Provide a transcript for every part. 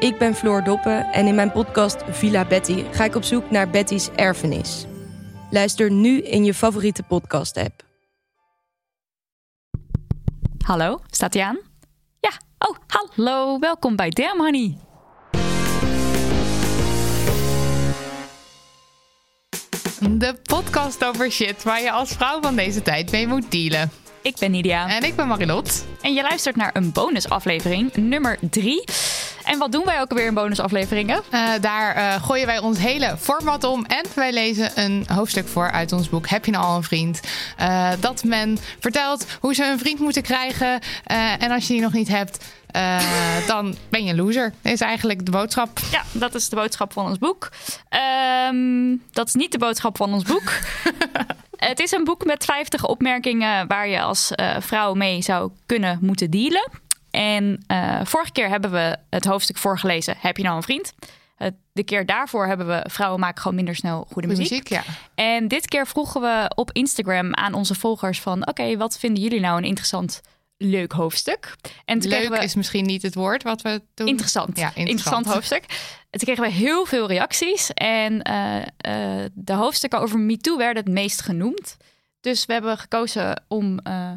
Ik ben Floor Doppen en in mijn podcast Villa Betty ga ik op zoek naar Betty's erfenis. Luister nu in je favoriete podcast-app. Hallo, staat hij aan? Ja, oh, hallo, welkom bij Damn Honey. De podcast over shit waar je als vrouw van deze tijd mee moet dealen. Ik ben Nidia. En ik ben Marilot. En je luistert naar een bonusaflevering, nummer 3. En wat doen wij ook weer in bonusafleveringen? Uh, daar uh, gooien wij ons hele format om. En wij lezen een hoofdstuk voor uit ons boek Heb je nou al een vriend? Uh, dat men vertelt hoe ze een vriend moeten krijgen. en als je die nog niet hebt, dan ben je een loser. Is eigenlijk de boodschap. Ja, dat is de boodschap van ons boek. Um, dat is niet de boodschap van ons boek. Het is een boek met 50 opmerkingen waar je als uh, vrouw mee zou kunnen moeten dealen. En uh, vorige keer hebben we het hoofdstuk voorgelezen. Heb je nou een vriend? de keer daarvoor hebben we vrouwen maken gewoon minder snel goede, muziek. muziek ja. En dit keer vroegen we op Instagram aan onze volgers van... oké, wat vinden jullie nou een interessant leuk hoofdstuk. En leuk we... is misschien niet het woord wat we doen. Interessant. Ja, interessant. interessant hoofdstuk. toen kregen we heel veel reacties. En uh, uh, de hoofdstukken over MeToo werden het meest genoemd. Dus we hebben gekozen om uh,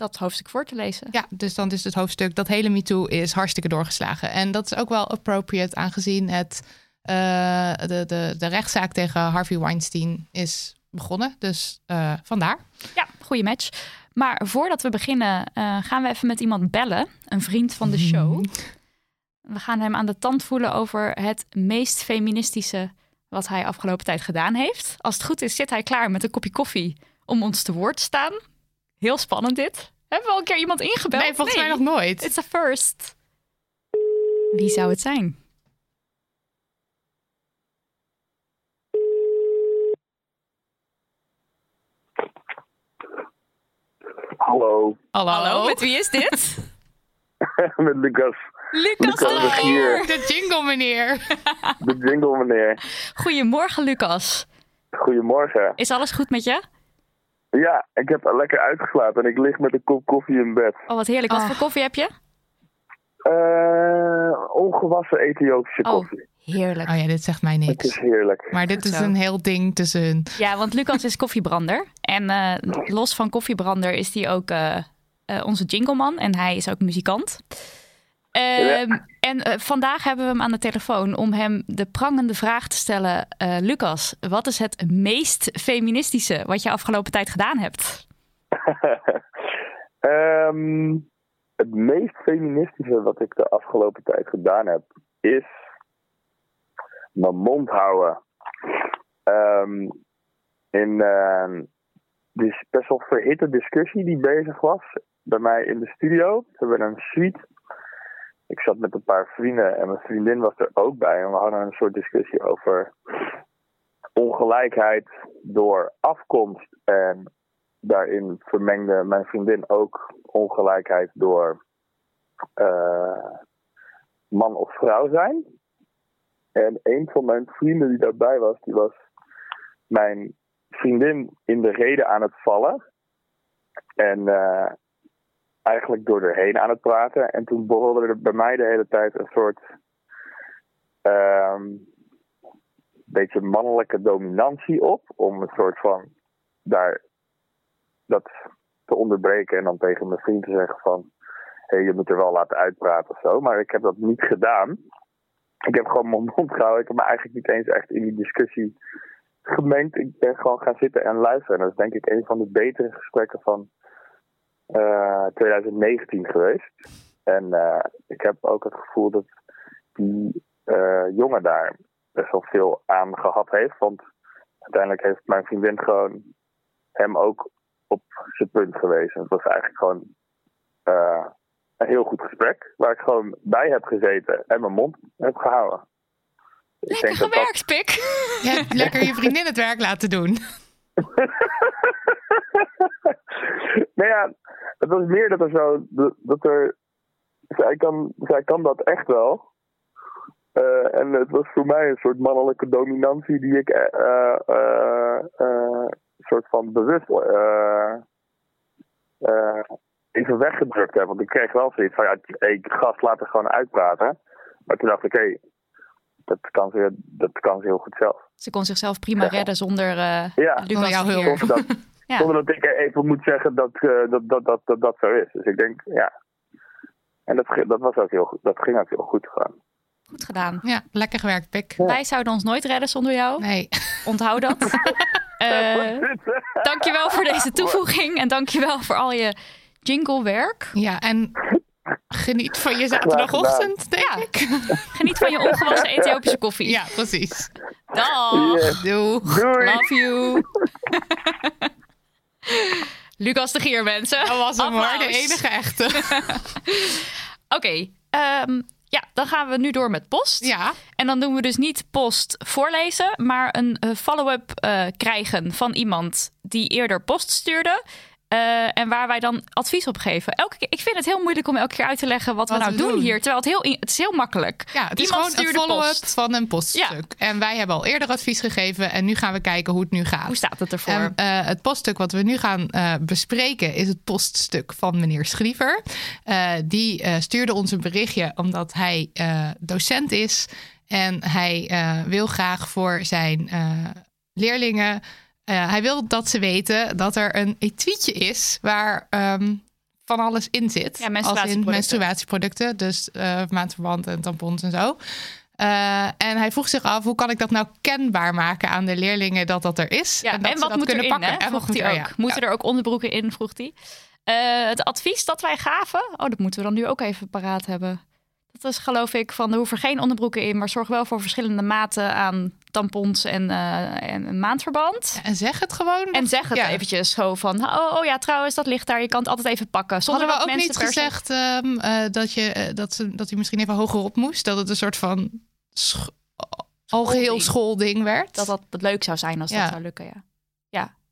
dat hoofdstuk voor te lezen. Ja, dus dan is het hoofdstuk dat hele MeToo is hartstikke doorgeslagen. En dat is ook wel appropriate aangezien het, de, de, de rechtszaak tegen Harvey Weinstein is begonnen. Dus vandaar. Ja, goede match. Maar voordat we beginnen, uh, gaan we even met iemand bellen. Een vriend van de show. We gaan hem aan de tand voelen over het meest feministische wat hij afgelopen tijd gedaan heeft. Als het goed is, zit hij klaar met een kopje koffie om ons te woord te staan. Heel spannend dit. Hebben we al een keer iemand ingebeld? Nee, volgens nee. mij nog nooit. It's a first. Wie zou het zijn? Hallo. Hallo. Hallo, met wie is dit? met Lucas. Lucas, Lucas de, de jingle meneer. de jingle meneer. Goedemorgen Lucas. Goedemorgen. Is alles goed met je? Ja, ik heb lekker uitgeslapen en ik lig met een kop koffie in bed. Oh, wat heerlijk. Wat oh. voor koffie heb je? Uh, ongewassen Ethiopische oh, koffie. Heerlijk. Oh ja, dit zegt mij niks. Het is heerlijk. Maar dit is een heel ding tussen. Ja, want Lucas is koffiebrander. En uh, los van koffiebrander is hij ook uh, uh, onze jingleman. En hij is ook muzikant. Ja. En vandaag hebben we hem aan de telefoon om hem de prangende vraag te stellen. Lucas, wat is het meest feministische wat je afgelopen tijd gedaan hebt? um, het meest feministische wat ik de afgelopen tijd gedaan heb, is mijn mond houden. Um, in uh, best wel verhitte discussie die bezig was bij mij in de studio. We hebben een suite. Ik zat met een paar vrienden en mijn vriendin was er ook bij. En we hadden een soort discussie over ongelijkheid door afkomst. En daarin vermengde mijn vriendin ook ongelijkheid door uh, man of vrouw zijn. En een van mijn vrienden die daarbij was, die was mijn vriendin in de reden aan het vallen. En uh, eigenlijk door erheen aan het praten. En toen borrelde er bij mij de hele tijd een soort um, beetje mannelijke dominantie op. Om een soort van daar dat te onderbreken en dan tegen mijn vriend te zeggen van... Hé, hey, je moet er wel laten uitpraten of zo. Maar ik heb dat niet gedaan. Ik heb gewoon mijn mond gehouden. Ik heb me eigenlijk niet eens echt in die discussie gemengd. Ik ben gewoon gaan zitten en luisteren. En dat is denk ik een van de betere gesprekken van 2019 geweest. En uh, ik heb ook het gevoel dat die uh, jongen daar best wel veel aan gehad heeft. Want uiteindelijk heeft mijn vriendin gewoon hem ook op zijn punt gewezen. Het was eigenlijk gewoon uh, een heel goed gesprek. Waar ik gewoon bij heb gezeten en mijn mond heb gehouden. Lekker ik denk gewerkt, dat dat... Pik. Je hebt lekker je vriendin het werk laten doen. nou ja, het was meer dat er zo... Dat er, zij, kan, zij kan dat echt wel. Uh, en het was voor mij een soort mannelijke dominantie die ik uh, uh, soort van bewust even weggedrukt heb. Want ik kreeg wel zoiets van, ja, hey, gast, laat er gewoon uitpraten. Maar toen dacht ik, hé, hey, dat, kan ze, dat kan ze heel goed zelf. Ze kon zichzelf prima ja. redden zonder uh, ja. Lucas jouw hulp. Dat, ja. zonder dat ik even moet zeggen dat, uh, dat, dat, dat, dat dat zo is. Dus ik denk, ja. En dat, dat, was ook heel goed. dat ging ook heel goed. Goed gedaan. Ja, lekker gewerkt, Pik. Ja. Wij zouden ons nooit redden zonder jou. Nee. Onthoud dat. uh, dankjewel voor deze toevoeging. En dankjewel voor al je jinglewerk. Ja, en geniet van je zaterdagochtend, denk ja. ik. Geniet van je ongewassen Ethiopische koffie. Ja, precies. Dag. Yes. Doeg. Doei. Love you. Lucas de Gier, mensen. Dat was hem hoor, de enige echte. Oké, okay, um, ja, dan gaan we nu door met post. Ja. En dan doen we dus niet post voorlezen, maar een uh, follow-up uh, krijgen van iemand die eerder post stuurde. Uh, en waar wij dan advies op geven. Elke keer, ik vind het heel moeilijk om elke keer uit te leggen wat, wat we nou doen. doen. hier. Terwijl het heel, het is heel makkelijk. Ja, het is Iemand gewoon een follow-up van een poststuk. Ja. En wij hebben al eerder advies gegeven. En nu gaan we kijken hoe het nu gaat. Hoe staat het ervoor? En, uh, het poststuk wat we nu gaan uh, bespreken is het poststuk van meneer Schriever. Die stuurde ons een berichtje omdat hij docent is. En hij wil graag voor zijn leerlingen... Uh, hij wil dat ze weten dat er een etuietje is waar um, van alles in zit. Ja, menstruatieproducten. Als in menstruatieproducten, dus uh, maandverband en tampons en zo. Uh, en hij vroeg zich af, hoe kan ik dat nou kenbaar maken aan de leerlingen dat dat er is? Ja, en, dat en wat dat moet kunnen erin, pakken. Hè? Vroeg hij er, ook. ja. Moeten er ook onderbroeken in, vroeg hij. Het advies dat wij gaven, oh, dat moeten we dan nu ook even paraat hebben. Dat is geloof ik van er hoeven geen onderbroeken in, maar zorg wel voor verschillende maten aan tampons en, uh, en een maandverband. En zeg het gewoon. En zeg het ja. eventjes zo van, oh, oh ja, trouwens, dat ligt daar. Je kan het altijd even pakken. Zonder Hadden we ook niet gezegd um, uh, dat, je, uh, dat, ze, dat hij misschien even hoger op moest? Dat het een soort van sch algeheel schoolding werd? Dat dat leuk zou zijn als ja. dat zou lukken, ja.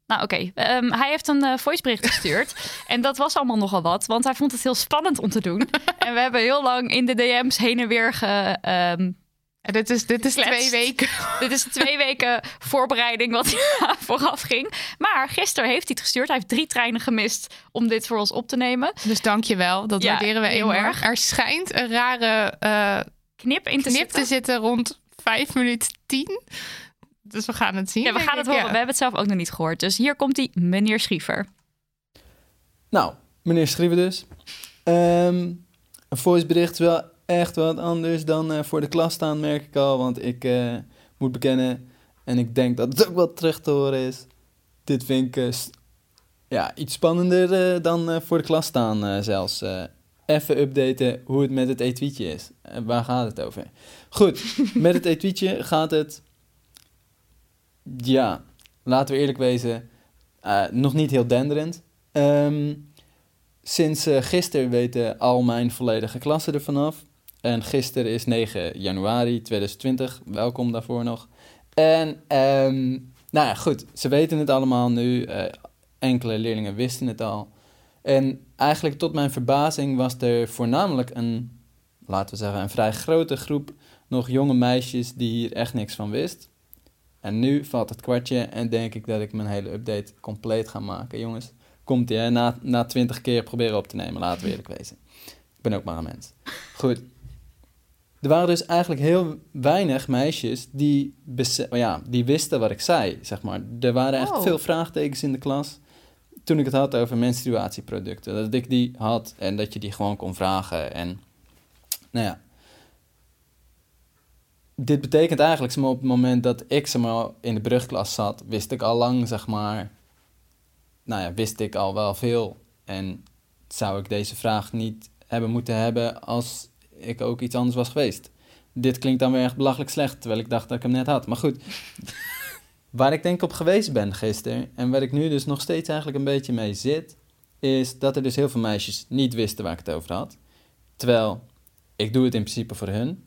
Nou oké. Okay. Um, hij heeft een uh, voicebericht gestuurd. en dat was allemaal nogal wat, want hij vond het heel spannend om te doen. en we hebben heel lang in de DM's heen en weer ge... Um, en dit is, dit is twee weken. dit is twee weken voorbereiding wat vooraf ging. Maar gisteren heeft hij het gestuurd. Hij heeft drie treinen gemist om dit voor ons op te nemen. Dus dank je wel. Dat ja, waarderen we heel erg. Er schijnt een rare uh, knip in te, knip zitten. te zitten rond vijf minuten tien. Dus we gaan het zien. Ja, we gaan het horen. Ja. We hebben het zelf ook nog niet gehoord. Dus hier komt hij, meneer Schiever. Nou, meneer Schiever dus. Um, een voicebericht is wel echt wat anders dan uh, voor de klas staan, merk ik al. Want ik uh, moet bekennen, en ik denk dat het ook wel terug te horen is. Dit vind ik uh, ja, iets spannender dan voor de klas staan zelfs. Even updaten hoe het met het etuietje is. waar gaat het over? Goed, met het etuietje gaat het... Ja, laten we eerlijk wezen, nog niet heel denderend. Um, sinds gisteren weten al mijn volledige klassen ervan af. En gisteren is 9 januari 2020. Welkom daarvoor nog. En um, nou ja, goed. Ze weten het allemaal nu. Uh, enkele leerlingen wisten het al. En eigenlijk tot mijn verbazing was er voornamelijk een, laten we zeggen, een vrij grote groep nog jonge meisjes die hier echt niks van wist. En nu valt het kwartje en denk ik dat ik mijn hele update compleet ga maken. Jongens, komt ie hè? Na, na 20 keer proberen op te nemen, laten we eerlijk wezen. Ik ben ook maar een mens. Goed. Er waren dus eigenlijk heel weinig meisjes die, ja, die wisten wat ik zei, zeg maar. Er waren echt Oh. veel vraagtekens in de klas. toen ik het had over menstruatieproducten. Dat ik die had en dat je die gewoon kon vragen. En nou ja. Dit betekent eigenlijk, zeg maar, op het moment dat ik zeg maar, in de brugklas zat, wist ik al lang, zeg maar, nou ja, wist ik al wel veel. En zou ik deze vraag niet hebben moeten hebben als ik ook iets anders was geweest. Dit klinkt dan weer echt belachelijk slecht, terwijl ik dacht dat ik hem net had. Maar goed, waar ik denk op geweest ben gisteren en waar ik nu dus nog steeds eigenlijk een beetje mee zit, is dat er dus heel veel meisjes niet wisten waar ik het over had. Terwijl ik doe het in principe voor hun.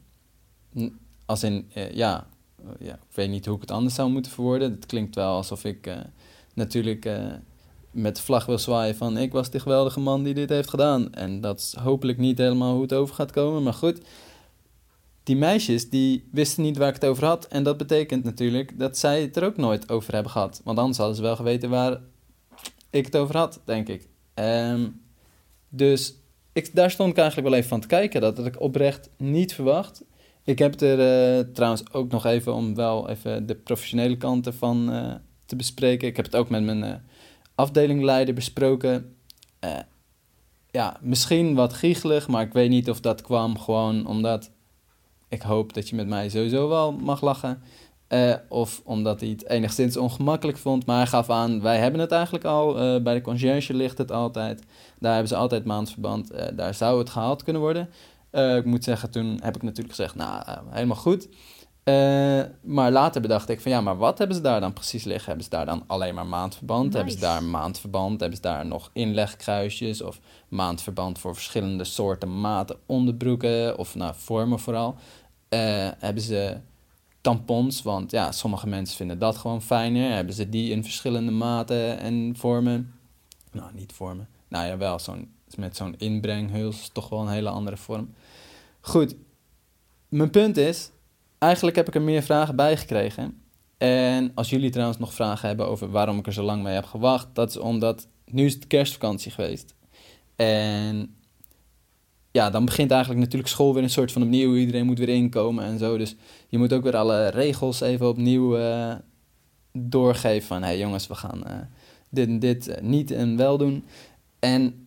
Als in, eh, ja, ja, ik weet niet hoe ik het anders zou moeten verwoorden. Het klinkt wel alsof ik uh, natuurlijk uh, met de vlag wil zwaaien van ik was de geweldige man die dit heeft gedaan. En dat is hopelijk niet helemaal hoe het over gaat komen, maar goed. Die meisjes die wisten niet waar ik het over had. En dat betekent natuurlijk dat zij het er ook nooit over hebben gehad. Want anders hadden ze wel geweten waar ik het over had, denk ik. Um, dus ik, daar stond ik eigenlijk wel even van te kijken. Dat had ik oprecht niet verwacht. Ik heb er uh, trouwens ook nog even om wel even de professionele kanten van uh, te bespreken. Ik heb het ook met mijn uh, afdelingleider besproken. ja, misschien wat giechelig, maar ik weet niet of dat kwam gewoon omdat ik hoop dat je met mij sowieso wel mag lachen. Of omdat hij het enigszins ongemakkelijk vond. Maar hij gaf aan, wij hebben het eigenlijk al. Bij de conciërge ligt het altijd. Daar hebben ze altijd maandverband. Daar zou het gehaald kunnen worden. Ik moet zeggen, toen heb ik natuurlijk gezegd, nou, helemaal goed. maar later bedacht ik van, ja, maar wat hebben ze daar dan precies liggen? Hebben ze daar dan alleen maar maandverband? Nice. Hebben ze daar maandverband? Hebben ze daar nog inlegkruisjes? Of maandverband voor verschillende soorten maten onderbroeken? Of nou, vormen vooral. hebben ze tampons, want ja, sommige mensen vinden dat gewoon fijner. Hebben ze die in verschillende maten en vormen? Nou, niet vormen. Nou ja, wel, zo'n, met zo'n inbrenghuls toch wel een hele andere vorm. Goed, mijn punt is, eigenlijk heb ik er meer vragen bij gekregen. En als jullie trouwens nog vragen hebben over waarom ik er zo lang mee heb gewacht, dat is omdat nu is het kerstvakantie geweest. En ja, dan begint eigenlijk natuurlijk school weer een soort van opnieuw. Iedereen moet weer inkomen en zo. Dus je moet ook weer alle regels even opnieuw uh, doorgeven. Van hé hey jongens, we gaan uh, dit en dit uh, niet en wel doen. En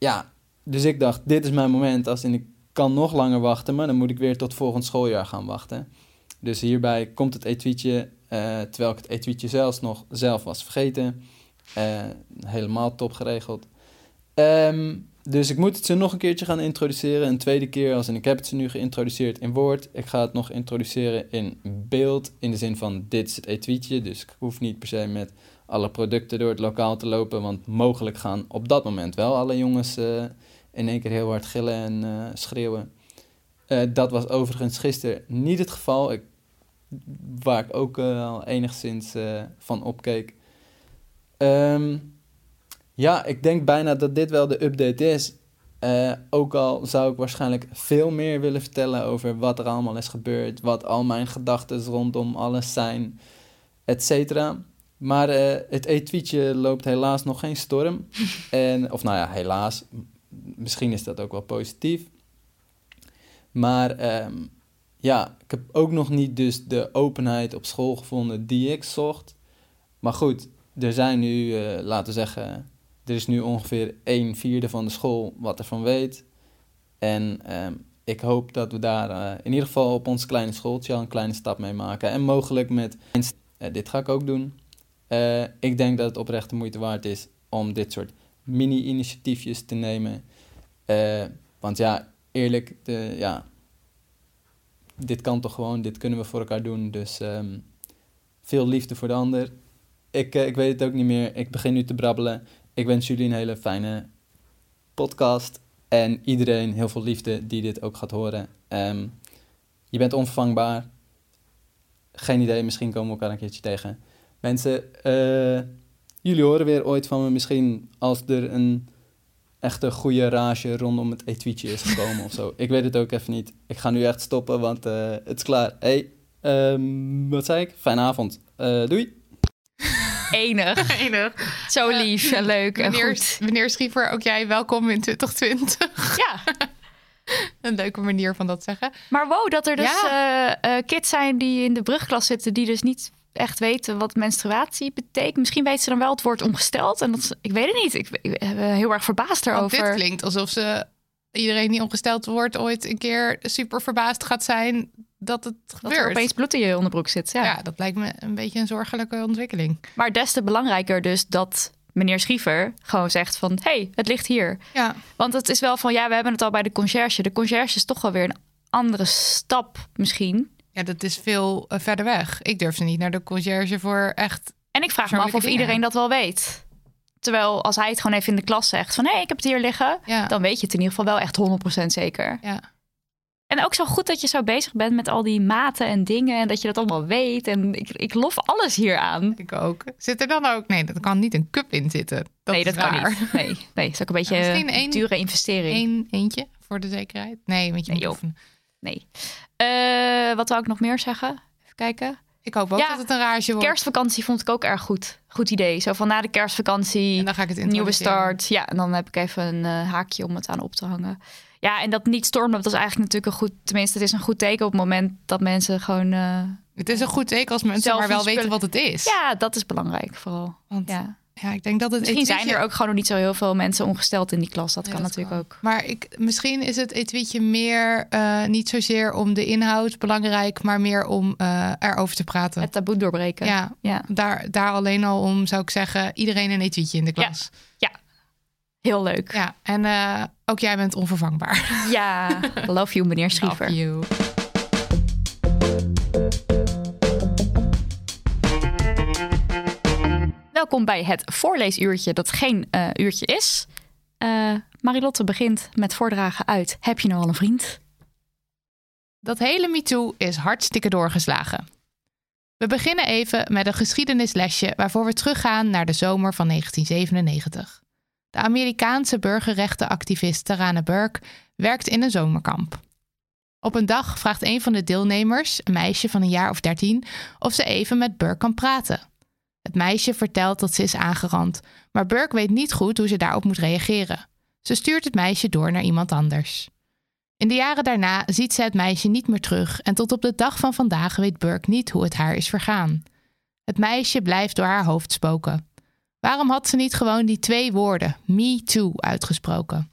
ja, dus ik dacht, dit is mijn moment. Als in ik kan nog langer wachten, maar dan moet ik weer tot volgend schooljaar gaan wachten. Dus hierbij komt het etuietje, terwijl ik het etuietje zelfs nog zelf was vergeten. helemaal top geregeld. Um, dus ik moet het ze nog een keertje gaan introduceren. Een tweede keer, als en ik heb het ze nu geïntroduceerd in woord. Ik ga het nog introduceren in beeld. In de zin van, dit is het etuietje. Dus ik hoef niet per se met alle producten door het lokaal te lopen. Want mogelijk gaan op dat moment wel alle jongens uh, in één keer heel hard gillen en uh, schreeuwen. Uh, dat was overigens gisteren niet het geval. Ik, waar ik ook al enigszins van opkeek. Um, ja, ik denk bijna dat dit wel de update is. Ook al zou ik waarschijnlijk veel meer willen vertellen over wat er allemaal is gebeurd, wat al mijn gedachten rondom alles zijn, et cetera. Maar uh, het e-tweetje loopt helaas nog geen storm. en, of nou ja, helaas. Misschien is dat ook wel positief. Maar um, ja, ik heb ook nog niet dus de openheid op school gevonden die ik zocht. Maar goed, er zijn nu, uh, laten we zeggen, er is nu ongeveer een vierde van de school wat ervan weet. En ehm, ik hoop dat we daar uh, in ieder geval op ons kleine schooltje al een kleine stap mee maken. En mogelijk met. Uh, dit ga ik ook doen. Uh, ik denk dat het oprecht de moeite waard is om dit soort mini-initiatiefjes te nemen. want ja, eerlijk, de, ja, dit kan toch gewoon, dit kunnen we voor elkaar doen. Dus um, veel liefde voor de ander. Ik, ik weet het ook niet meer. Ik begin nu te brabbelen. Ik wens jullie een hele fijne podcast. En iedereen heel veel liefde die dit ook gaat horen. Um, je bent onvervangbaar. Geen idee, misschien komen we elkaar een keertje tegen. Mensen, uh, jullie horen weer ooit van me. Misschien als er een echte goede rage rondom het etuietje is gekomen of zo. Ik weet het ook even niet. Ik ga nu echt stoppen, want uh, het is klaar. Hey, um, wat zei ik? Fijne avond. Uh, doei. Enig. Enig. Zo lief en leuk en meneer, goed. Meneer Schiever, ook jij welkom in 2020. Ja. Een leuke manier van dat zeggen. Maar wow, dat er dus ja. uh, uh, kids zijn die in de brugklas zitten... die dus niet echt weten wat menstruatie betekent. Misschien weet ze dan wel het woord ongesteld. En dat, is- ik weet het niet. Ik, ik ben heel erg verbaasd Want erover. dit klinkt alsof ze iedereen die ongesteld wordt ooit een keer super verbaasd gaat zijn dat het dat er gebeurt. opeens bloed in je onderbroek zit. Ja. ja. dat lijkt me een beetje een zorgelijke ontwikkeling. Maar des te belangrijker dus dat meneer Schiever gewoon zegt van... hey, het ligt hier. Ja, Want het is wel van, ja, we hebben het al bij de conciërge. De conciërge is toch wel weer een andere stap misschien. Ja dat is veel eh, verder weg. Ik durf ze niet naar de conciërge voor echt. En ik vraag me af of dingen. iedereen dat wel weet. Terwijl als hij het gewoon even in de klas zegt van... hé, hey, ik heb het hier liggen. Ja, Dan weet je het in ieder geval wel echt 100% zeker. ja. En ook zo goed dat je zo bezig bent met al die maten en dingen... en dat je dat allemaal weet. En ik, ik lof alles hier aan. ik ook. Zit er dan ook? Nee, dat kan niet een cup in zitten. Dat nee, is dat kan niet. Nee, nee, is ook een beetje Misschien een dure investering. Eén eentje voor de zekerheid? Nee, want je Nee, moet. Nee. Eh, wat wou ik nog meer zeggen? Even kijken. Ik hoop ook Ja, dat het een rage wordt. Kerstvakantie vond ik ook erg goed. Goed idee. Zo van na de kerstvakantie, En dan ga ik het nieuwe start. Ja, en dan heb ik even een eh, haakje om het aan op te hangen. Ja, en dat niet stormen, dat is eigenlijk natuurlijk een goed... Tenminste, het is een goed teken op het moment dat mensen gewoon... eh, Het is een goed teken als mensen maar wel weten wat het is. ja, dat is belangrijk vooral. Want ja. Ja. ik denk dat het Misschien zijn etuietje- er ook gewoon nog niet zo heel veel mensen ongesteld in die klas. Dat Ja, kan dat natuurlijk kan. ook. Maar ik, misschien is het etuietje meer eh, niet zozeer om de inhoud belangrijk, maar meer om eh, erover te praten. Het taboe doorbreken. ja, ja, daar, daar alleen al om zou ik zeggen, iedereen een etuietje in de klas. heel leuk. Ja, en eh, ook jij bent onvervangbaar. Ja, love you meneer Schiever. Love you. Welkom bij het voorleesuurtje dat geen eh, uurtje is. Eh Marilotte begint met voordragen uit Heb je nou al een vriend? Dat hele MeToo is hartstikke doorgeslagen. We beginnen even met een geschiedenislesje waarvoor we teruggaan naar de zomer van 1997. De Amerikaanse burgerrechtenactivist Tarana Burke werkt in een zomerkamp. Op een dag vraagt een van de deelnemers, een meisje van een jaar of dertien, of ze even met Burke kan praten. Het meisje vertelt dat ze is aangerand, maar Burke weet niet goed hoe ze daarop moet reageren. Ze stuurt het meisje door naar iemand anders. In de jaren daarna ziet ze het meisje niet meer terug en tot op de dag van vandaag weet Burke niet hoe het haar is vergaan. Het meisje blijft door haar hoofd spoken. Waarom had ze niet gewoon die twee woorden, me too, uitgesproken?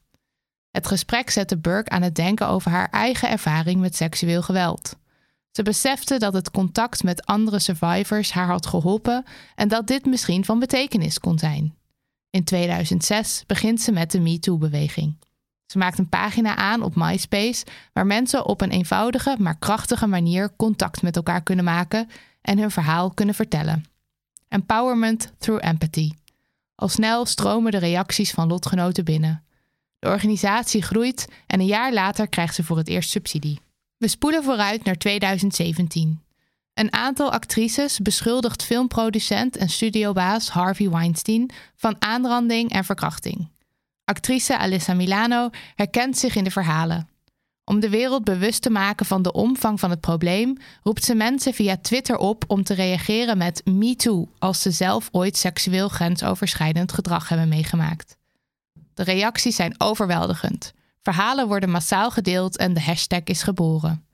Het gesprek zette Burke aan het denken over haar eigen ervaring met seksueel geweld. Ze besefte dat het contact met andere survivors haar had geholpen en dat dit misschien van betekenis kon zijn. In 2006 begint ze met de MeToo-beweging. Ze maakt een pagina aan op MySpace waar mensen op een eenvoudige maar krachtige manier contact met elkaar kunnen maken en hun verhaal kunnen vertellen. Empowerment through empathy. Al snel stromen de reacties van lotgenoten binnen. De organisatie groeit en een jaar later krijgt ze voor het eerst subsidie. We spoelen vooruit naar 2017. Een aantal actrices beschuldigt filmproducent en studiobaas Harvey Weinstein van aanranding en verkrachting. Actrice Alyssa Milano herkent zich in de verhalen. Om de wereld bewust te maken van de omvang van het probleem, roept ze mensen via Twitter op om te reageren met MeToo als ze zelf ooit seksueel grensoverschrijdend gedrag hebben meegemaakt. De reacties zijn overweldigend. Verhalen worden massaal gedeeld en de hashtag is geboren.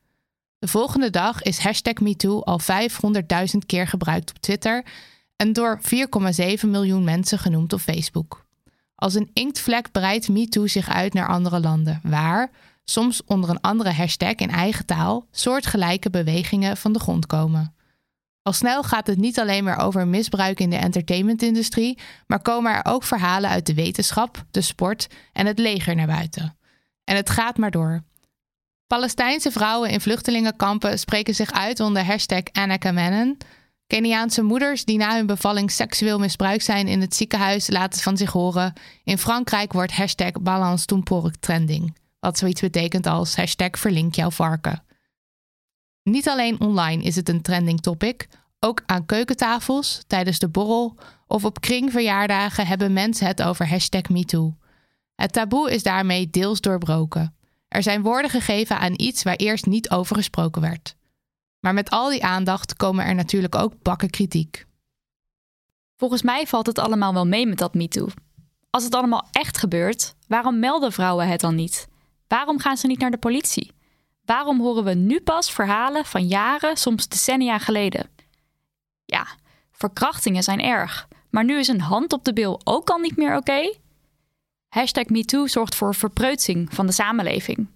De volgende dag is hashtag MeToo al 500.000 keer gebruikt op Twitter en door 4,7 miljoen mensen genoemd op Facebook. Als een inktvlek breidt MeToo zich uit naar andere landen, waar, soms onder een andere hashtag in eigen taal, soortgelijke bewegingen van de grond komen. Al snel gaat het niet alleen meer over misbruik in de entertainmentindustrie, maar komen er ook verhalen uit de wetenschap, de sport en het leger naar buiten. En het gaat maar door. Palestijnse vrouwen in vluchtelingenkampen spreken zich uit onder hashtag. Keniaanse moeders die na hun bevalling seksueel misbruikt zijn in het ziekenhuis laten van zich horen. In Frankrijk wordt hashtag balance trending. Wat zoiets betekent als hashtag verlink jouw varken. Niet alleen online is het een trending topic. Ook aan keukentafels, tijdens de borrel of op kringverjaardagen hebben mensen het over hashtag MeToo. Het taboe is daarmee deels doorbroken. Er zijn woorden gegeven aan iets waar eerst niet over gesproken werd. Maar met al die aandacht komen er natuurlijk ook bakken kritiek. Volgens mij valt het allemaal wel mee met dat MeToo. Als het allemaal echt gebeurt, waarom melden vrouwen het dan niet? Waarom gaan ze niet naar de politie? Waarom horen we nu pas verhalen van jaren, soms decennia geleden? Ja, verkrachtingen zijn erg, maar nu is een hand op de bil ook al niet meer oké? Hashtag MeToo zorgt voor verpreutsing van de samenleving.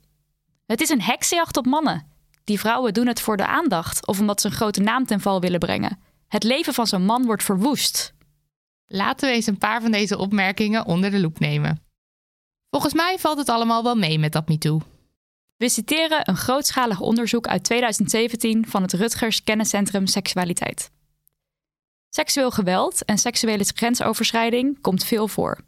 Het is een heksenjacht op mannen. Die vrouwen doen het voor de aandacht of omdat ze een grote naam ten val willen brengen. Het leven van zo'n man wordt verwoest. Laten we eens een paar van deze opmerkingen onder de loep nemen. Volgens mij valt het allemaal wel mee met dat MeToo. We citeren een grootschalig onderzoek uit 2017 van het Rutgers Kenniscentrum Seksualiteit. Seksueel geweld en seksuele grensoverschrijding komt veel voor.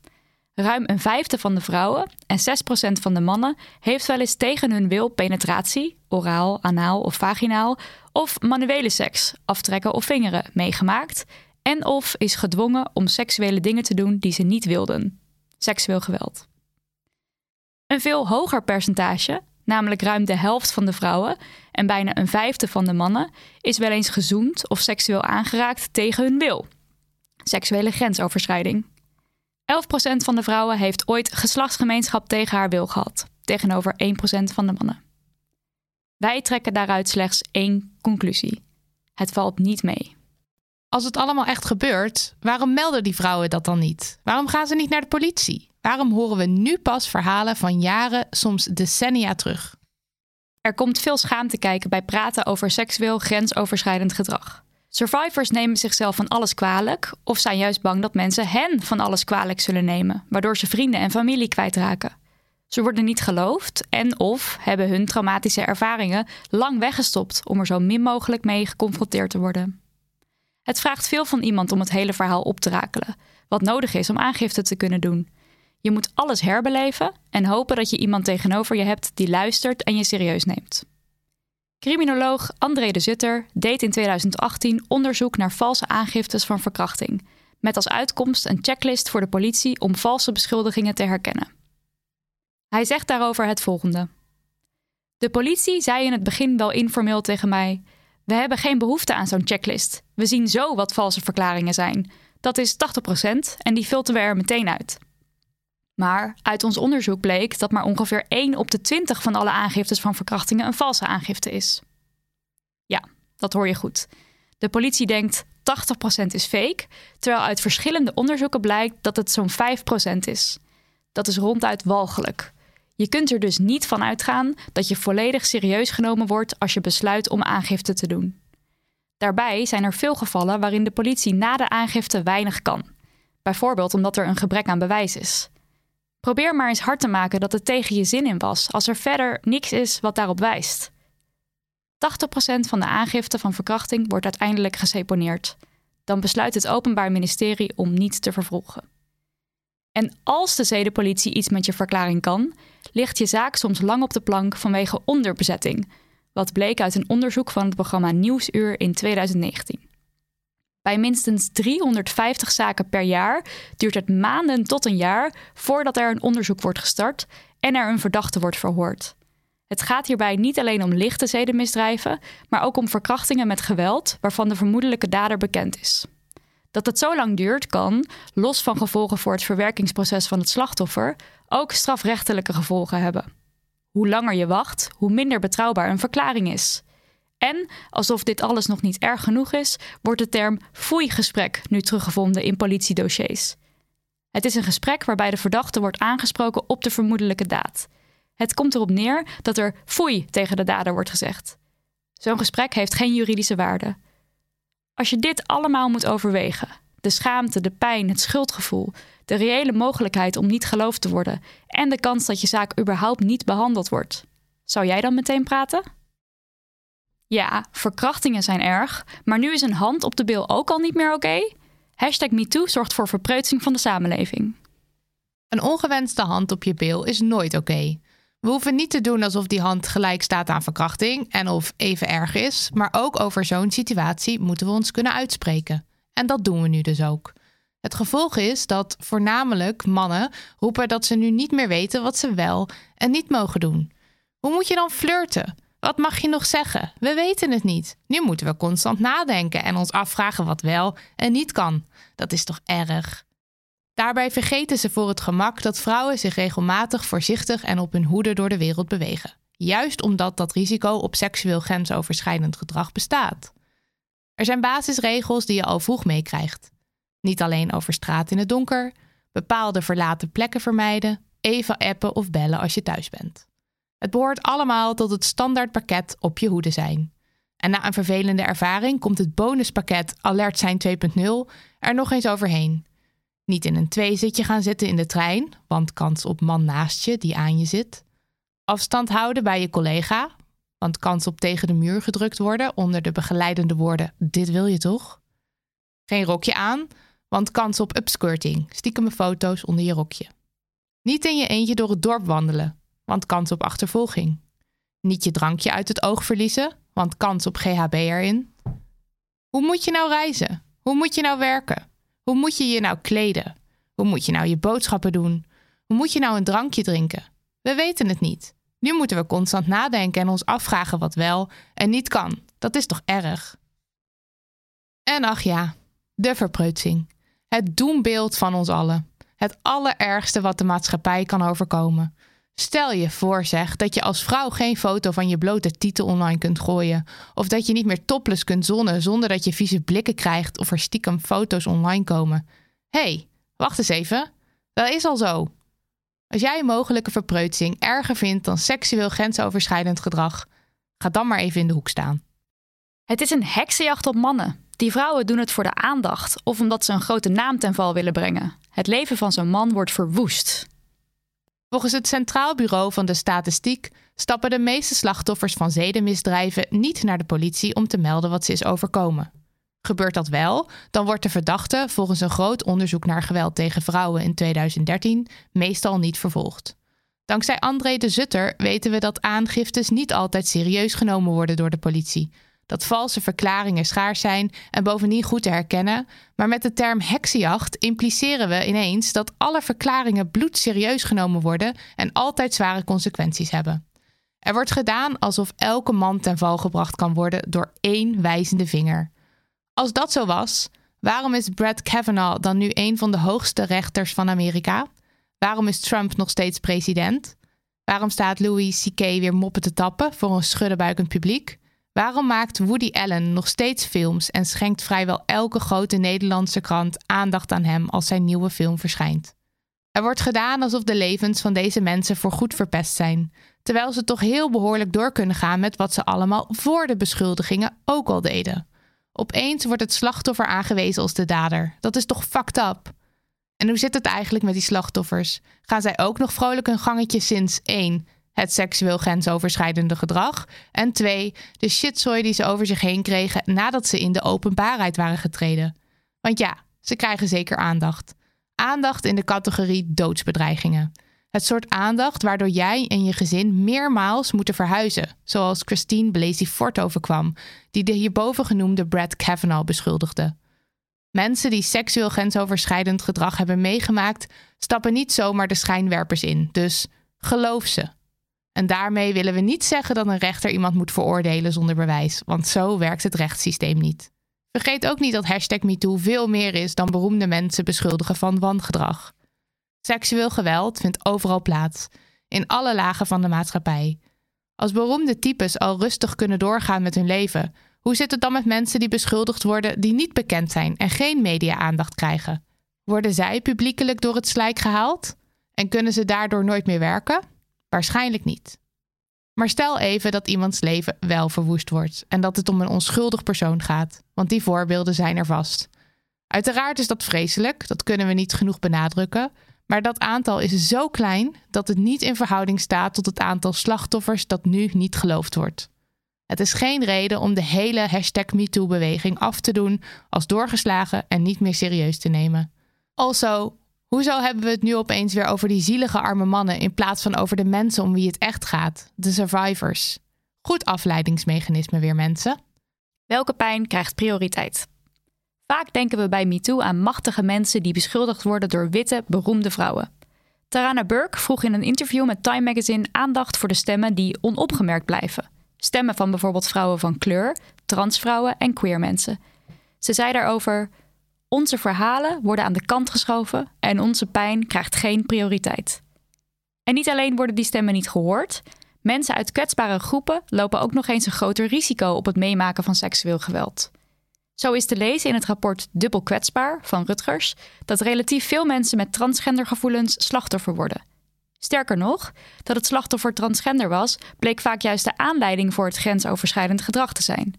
Ruim een vijfde van de vrouwen en 6% van de mannen heeft wel eens tegen hun wil penetratie, oraal, anaal of vaginaal, of manuele seks, aftrekken of vingeren, meegemaakt en of is gedwongen om seksuele dingen te doen die ze niet wilden. Seksueel geweld. Een veel hoger percentage, namelijk ruim de helft van de vrouwen en bijna een vijfde van de mannen, is wel eens gezoend of seksueel aangeraakt tegen hun wil. Seksuele grensoverschrijding. 11% van de vrouwen heeft ooit geslachtsgemeenschap tegen haar wil gehad, tegenover 1% van de mannen. Wij trekken daaruit slechts één conclusie: het valt niet mee. Als het allemaal echt gebeurt, waarom melden die vrouwen dat dan niet? Waarom gaan ze niet naar de politie? Waarom horen we nu pas verhalen van jaren, soms decennia terug? Er komt veel schaamte kijken bij praten over seksueel grensoverschrijdend gedrag. Survivors nemen zichzelf van alles kwalijk of zijn juist bang dat mensen hen van alles kwalijk zullen nemen, waardoor ze vrienden en familie kwijtraken. Ze worden niet geloofd en of hebben hun traumatische ervaringen lang weggestopt om er zo min mogelijk mee geconfronteerd te worden. Het vraagt veel van iemand om het hele verhaal op te rakelen, wat nodig is om aangifte te kunnen doen. Je moet alles herbeleven en hopen dat je iemand tegenover je hebt die luistert en je serieus neemt. Criminoloog André de Zutter deed in 2018 onderzoek naar valse aangiftes van verkrachting, met als uitkomst een checklist voor de politie om valse beschuldigingen te herkennen. Hij zegt daarover het volgende. De politie zei in het begin wel informeel tegen mij: We hebben geen behoefte aan zo'n checklist. We zien zo wat valse verklaringen zijn. Dat is 80% en die filteren we er meteen uit. Maar uit ons onderzoek bleek dat maar ongeveer 1 op de 20 van alle aangiftes van verkrachtingen een valse aangifte is. Ja, dat hoor je goed. De politie denkt 80% is fake, terwijl uit verschillende onderzoeken blijkt dat het zo'n 5% is. Dat is ronduit walgelijk. Je kunt er dus niet van uitgaan dat je volledig serieus genomen wordt als je besluit om aangifte te doen. Daarbij zijn er veel gevallen waarin de politie na de aangifte weinig kan. Bijvoorbeeld omdat er een gebrek aan bewijs is. Probeer maar eens hard te maken dat het tegen je zin in was, als er verder niks is wat daarop wijst. 80% van de aangifte van verkrachting wordt uiteindelijk geseponeerd. Dan besluit het Openbaar Ministerie om niet te vervolgen. En als de zedenpolitie iets met je verklaring kan, ligt je zaak soms lang op de plank vanwege onderbezetting, wat bleek uit een onderzoek van het programma Nieuwsuur in 2019. Bij minstens 350 zaken per jaar duurt het maanden tot een jaar voordat er een onderzoek wordt gestart en er een verdachte wordt verhoord. Het gaat hierbij niet alleen om lichte zedenmisdrijven, maar ook om verkrachtingen met geweld waarvan de vermoedelijke dader bekend is. Dat het zo lang duurt kan, los van gevolgen voor het verwerkingsproces van het slachtoffer, ook strafrechtelijke gevolgen hebben. Hoe langer je wacht, hoe minder betrouwbaar een verklaring is. En, alsof dit alles nog niet erg genoeg is, wordt de term foei-gesprek nu teruggevonden in politiedossiers. Het is een gesprek waarbij de verdachte wordt aangesproken op de vermoedelijke daad. Het komt erop neer dat er foei tegen de dader wordt gezegd. Zo'n gesprek heeft geen juridische waarde. Als je dit allemaal moet overwegen, de schaamte, de pijn, het schuldgevoel, de reële mogelijkheid om niet geloofd te worden en de kans dat je zaak überhaupt niet behandeld wordt, zou jij dan meteen praten? Ja, verkrachtingen zijn erg, maar nu is een hand op de bil ook al niet meer oké? Hashtag MeToo zorgt voor verpreutsing van de samenleving. Een ongewenste hand op je bil is nooit oké. We hoeven niet te doen alsof die hand gelijk staat aan verkrachting en of even erg is, maar ook over zo'n situatie moeten we ons kunnen uitspreken. En dat doen we nu dus ook. Het gevolg is dat voornamelijk mannen roepen dat ze nu niet meer weten wat ze wel en niet mogen doen. Hoe moet je dan flirten? Wat mag je nog zeggen? We weten het niet. Nu moeten we constant nadenken en ons afvragen wat wel en niet kan. Dat is toch erg? Daarbij vergeten ze voor het gemak dat vrouwen zich regelmatig voorzichtig en op hun hoede door de wereld bewegen. Juist omdat dat risico op seksueel grensoverschrijdend gedrag bestaat. Er zijn basisregels die je al vroeg meekrijgt. Niet alleen over straat in het donker, bepaalde verlaten plekken vermijden, even appen of bellen als je thuis bent. Het behoort allemaal tot het standaardpakket op je hoede zijn. En na een vervelende ervaring komt het bonuspakket Alert zijn 2.0 er nog eens overheen. Niet in een tweezitje gaan zitten in de trein, want kans op man naast je die aan je zit. Afstand houden bij je collega, want kans op tegen de muur gedrukt worden onder de begeleidende woorden: Dit wil je toch? Geen rokje aan, want kans op upskirting, stiekeme foto's onder je rokje. Niet in je eentje door het dorp wandelen, want kans op achtervolging. Niet je drankje uit het oog verliezen, want kans op GHB erin. Hoe moet je nou reizen? Hoe moet je nou werken? Hoe moet je je nou kleden? Hoe moet je nou je boodschappen doen? Hoe moet je nou een drankje drinken? We weten het niet. Nu moeten we constant nadenken en ons afvragen wat wel en niet kan. Dat is toch erg? En ach ja, de verpreutsing. Het doembeeld van ons allen. Het allerergste wat de maatschappij kan overkomen. Stel je voor, zeg, dat je als vrouw geen foto van je blote titel online kunt gooien. Of dat je niet meer topless kunt zonnen zonder dat je vieze blikken krijgt of er stiekem foto's online komen. Hé, hey, wacht eens even. Dat is al zo. Als jij een mogelijke verpreutsing erger vindt dan seksueel grensoverschrijdend gedrag, ga dan maar even in de hoek staan. Het is een heksenjacht op mannen. Die vrouwen doen het voor de aandacht of omdat ze een grote naam ten val willen brengen. Het leven van zo'n man wordt verwoest. Volgens het Centraal Bureau van de Statistiek stappen de meeste slachtoffers van zedenmisdrijven niet naar de politie om te melden wat ze is overkomen. Gebeurt dat wel, dan wordt de verdachte volgens een groot onderzoek naar geweld tegen vrouwen in 2013 meestal niet vervolgd. Dankzij André de Zutter weten we dat aangiftes niet altijd serieus genomen worden door de politie. Dat valse verklaringen schaars zijn en bovendien goed te herkennen. Maar met de term heksenjacht impliceren we ineens dat alle verklaringen bloedserieus genomen worden en altijd zware consequenties hebben. Er wordt gedaan alsof elke man ten val gebracht kan worden door één wijzende vinger. Als dat zo was, waarom is Brett Kavanaugh dan nu een van de hoogste rechters van Amerika? Waarom is Trump nog steeds president? Waarom staat Louis C.K. weer moppen te tappen voor een schuddenbuikend publiek? Waarom maakt Woody Allen nog steeds films en schenkt vrijwel elke grote Nederlandse krant aandacht aan hem als zijn nieuwe film verschijnt? Er wordt gedaan alsof de levens van deze mensen voorgoed verpest zijn, terwijl ze toch heel behoorlijk door kunnen gaan met wat ze allemaal voor de beschuldigingen ook al deden. Opeens wordt het slachtoffer aangewezen als de dader. Dat is toch fucked up? En hoe zit het eigenlijk met die slachtoffers? Gaan zij ook nog vrolijk een gangetje sinds 1. Het seksueel grensoverschrijdende gedrag. En 2. De shitzooi die ze over zich heen kregen nadat ze in de openbaarheid waren getreden. Want ja, ze krijgen zeker aandacht. Aandacht in de categorie doodsbedreigingen. Het soort aandacht waardoor jij en je gezin meermaals moeten verhuizen, zoals Christine Blasey Fort overkwam, die de hierboven genoemde Brad Kavanaugh beschuldigde. Mensen die seksueel grensoverschrijdend gedrag hebben meegemaakt, stappen niet zomaar de schijnwerpers in, dus geloof ze. En daarmee willen we niet zeggen dat een rechter iemand moet veroordelen zonder bewijs, want zo werkt het rechtssysteem niet. Vergeet ook niet dat hashtag MeToo veel meer is dan beroemde mensen beschuldigen van wangedrag. Seksueel geweld vindt overal plaats, in alle lagen van de maatschappij. Als beroemde types al rustig kunnen doorgaan met hun leven, hoe zit het dan met mensen die beschuldigd worden die niet bekend zijn en geen media-aandacht krijgen? Worden zij publiekelijk door het slijk gehaald? En kunnen ze daardoor nooit meer werken? Waarschijnlijk niet. Maar stel even dat iemands leven wel verwoest wordt en dat het om een onschuldig persoon gaat, want die voorbeelden zijn er vast. Uiteraard is dat vreselijk, dat kunnen we niet genoeg benadrukken, maar dat aantal is zo klein dat het niet in verhouding staat tot het aantal slachtoffers dat nu niet geloofd wordt. Het is geen reden om de hele hashtag MeToo-beweging af te doen als doorgeslagen en niet meer serieus te nemen. Also, hoezo hebben we het nu opeens weer over die zielige arme mannen in plaats van over de mensen om wie het echt gaat, de survivors? Goed afleidingsmechanisme weer, mensen. Welke pijn krijgt prioriteit? Vaak denken we bij MeToo aan machtige mensen die beschuldigd worden door witte, beroemde vrouwen. Tarana Burke vroeg in een interview met Time Magazine aandacht voor de stemmen die onopgemerkt blijven. Stemmen van bijvoorbeeld vrouwen van kleur, transvrouwen en queer mensen. Ze zei daarover: Onze verhalen worden aan de kant geschoven en onze pijn krijgt geen prioriteit. En niet alleen worden die stemmen niet gehoord, mensen uit kwetsbare groepen lopen ook nog eens een groter risico op het meemaken van seksueel geweld. Zo is te lezen in het rapport Dubbel kwetsbaar van Rutgers dat relatief veel mensen met transgendergevoelens slachtoffer worden. Sterker nog, dat het slachtoffer transgender was, bleek vaak juist de aanleiding voor het grensoverschrijdend gedrag te zijn.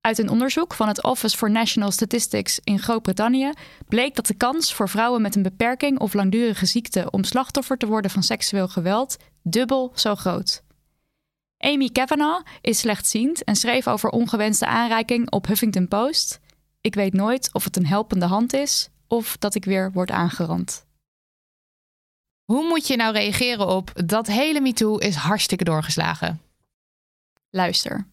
Uit een onderzoek van het Office for National Statistics in Groot-Brittannië bleek dat de kans voor vrouwen met een beperking of langdurige ziekte om slachtoffer te worden van seksueel geweld dubbel zo groot. Amy Kavanagh is slechtziend en schreef over ongewenste aanreiking op Huffington Post. Ik weet nooit of het een helpende hand is of dat ik weer word aangerand. Hoe moet je nou reageren op dat hele MeToo is hartstikke doorgeslagen? Luister.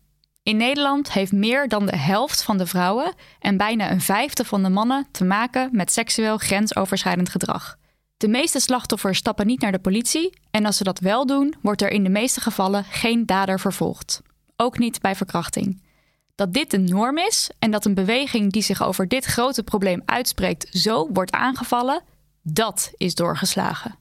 In Nederland heeft meer dan de helft van de vrouwen en bijna een vijfde van de mannen te maken met seksueel grensoverschrijdend gedrag. De meeste slachtoffers stappen niet naar de politie en als ze dat wel doen, wordt er in de meeste gevallen geen dader vervolgd. Ook niet bij verkrachting. Dat dit de norm is en dat een beweging die zich over dit grote probleem uitspreekt zo wordt aangevallen, dat is doorgeslagen.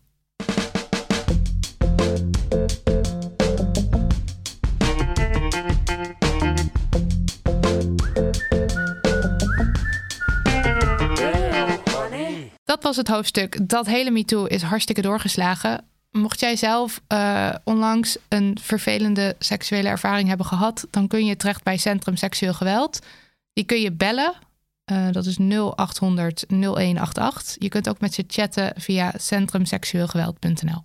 Dat was het hoofdstuk. Dat hele MeToo is hartstikke doorgeslagen. Mocht jij zelf uh, onlangs een vervelende seksuele ervaring hebben gehad, dan kun je terecht bij Centrum Seksueel Geweld. Die kun je bellen. Uh, dat is 0800 0188. Je kunt ook met ze chatten via centrumseksueelgeweld.nl.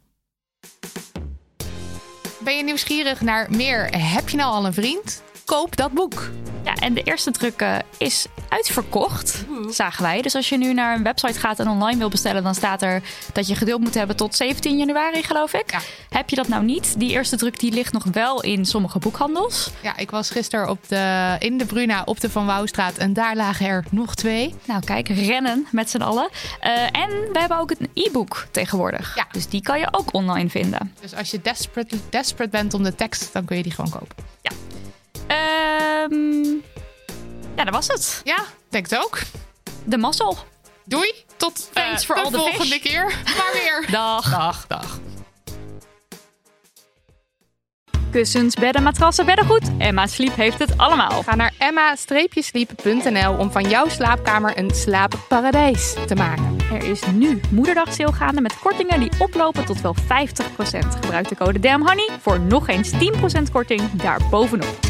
Ben je nieuwsgierig naar meer Heb je nou al een vriend? Koop dat boek. Ja, en de eerste druk uh, is uitverkocht, zagen wij. Dus als je nu naar een website gaat en online wil bestellen, dan staat er dat je geduld moet hebben tot 17 januari, geloof ik. Ja. Heb je dat nou niet? Die eerste druk die ligt nog wel in sommige boekhandels. Ja, ik was gisteren op de, in de Bruna op de Van Wouwstraat en daar lagen er nog twee. Nou, kijk, rennen met z'n allen. Uh, en we hebben ook een e-book tegenwoordig. Ja. Dus die kan je ook online vinden. Dus als je desperate, desperate bent om de tekst, dan kun je die gewoon kopen. Ja. Um, ja, dat was het. Ja, denk het ook. De mazzel. Doei. Tot Thanks uh, for de volgende fish. keer. Maar weer. Dag. Dag, dag. Kussens, bedden, matrassen, beddengoed. Emma Sleep heeft het allemaal. Ga naar emma-sleep.nl om van jouw slaapkamer een slaapparadijs te maken. Er is nu moederdag sale gaande met kortingen die oplopen tot wel 50%. Gebruik de code DAMHONEY voor nog eens 10% korting daarbovenop.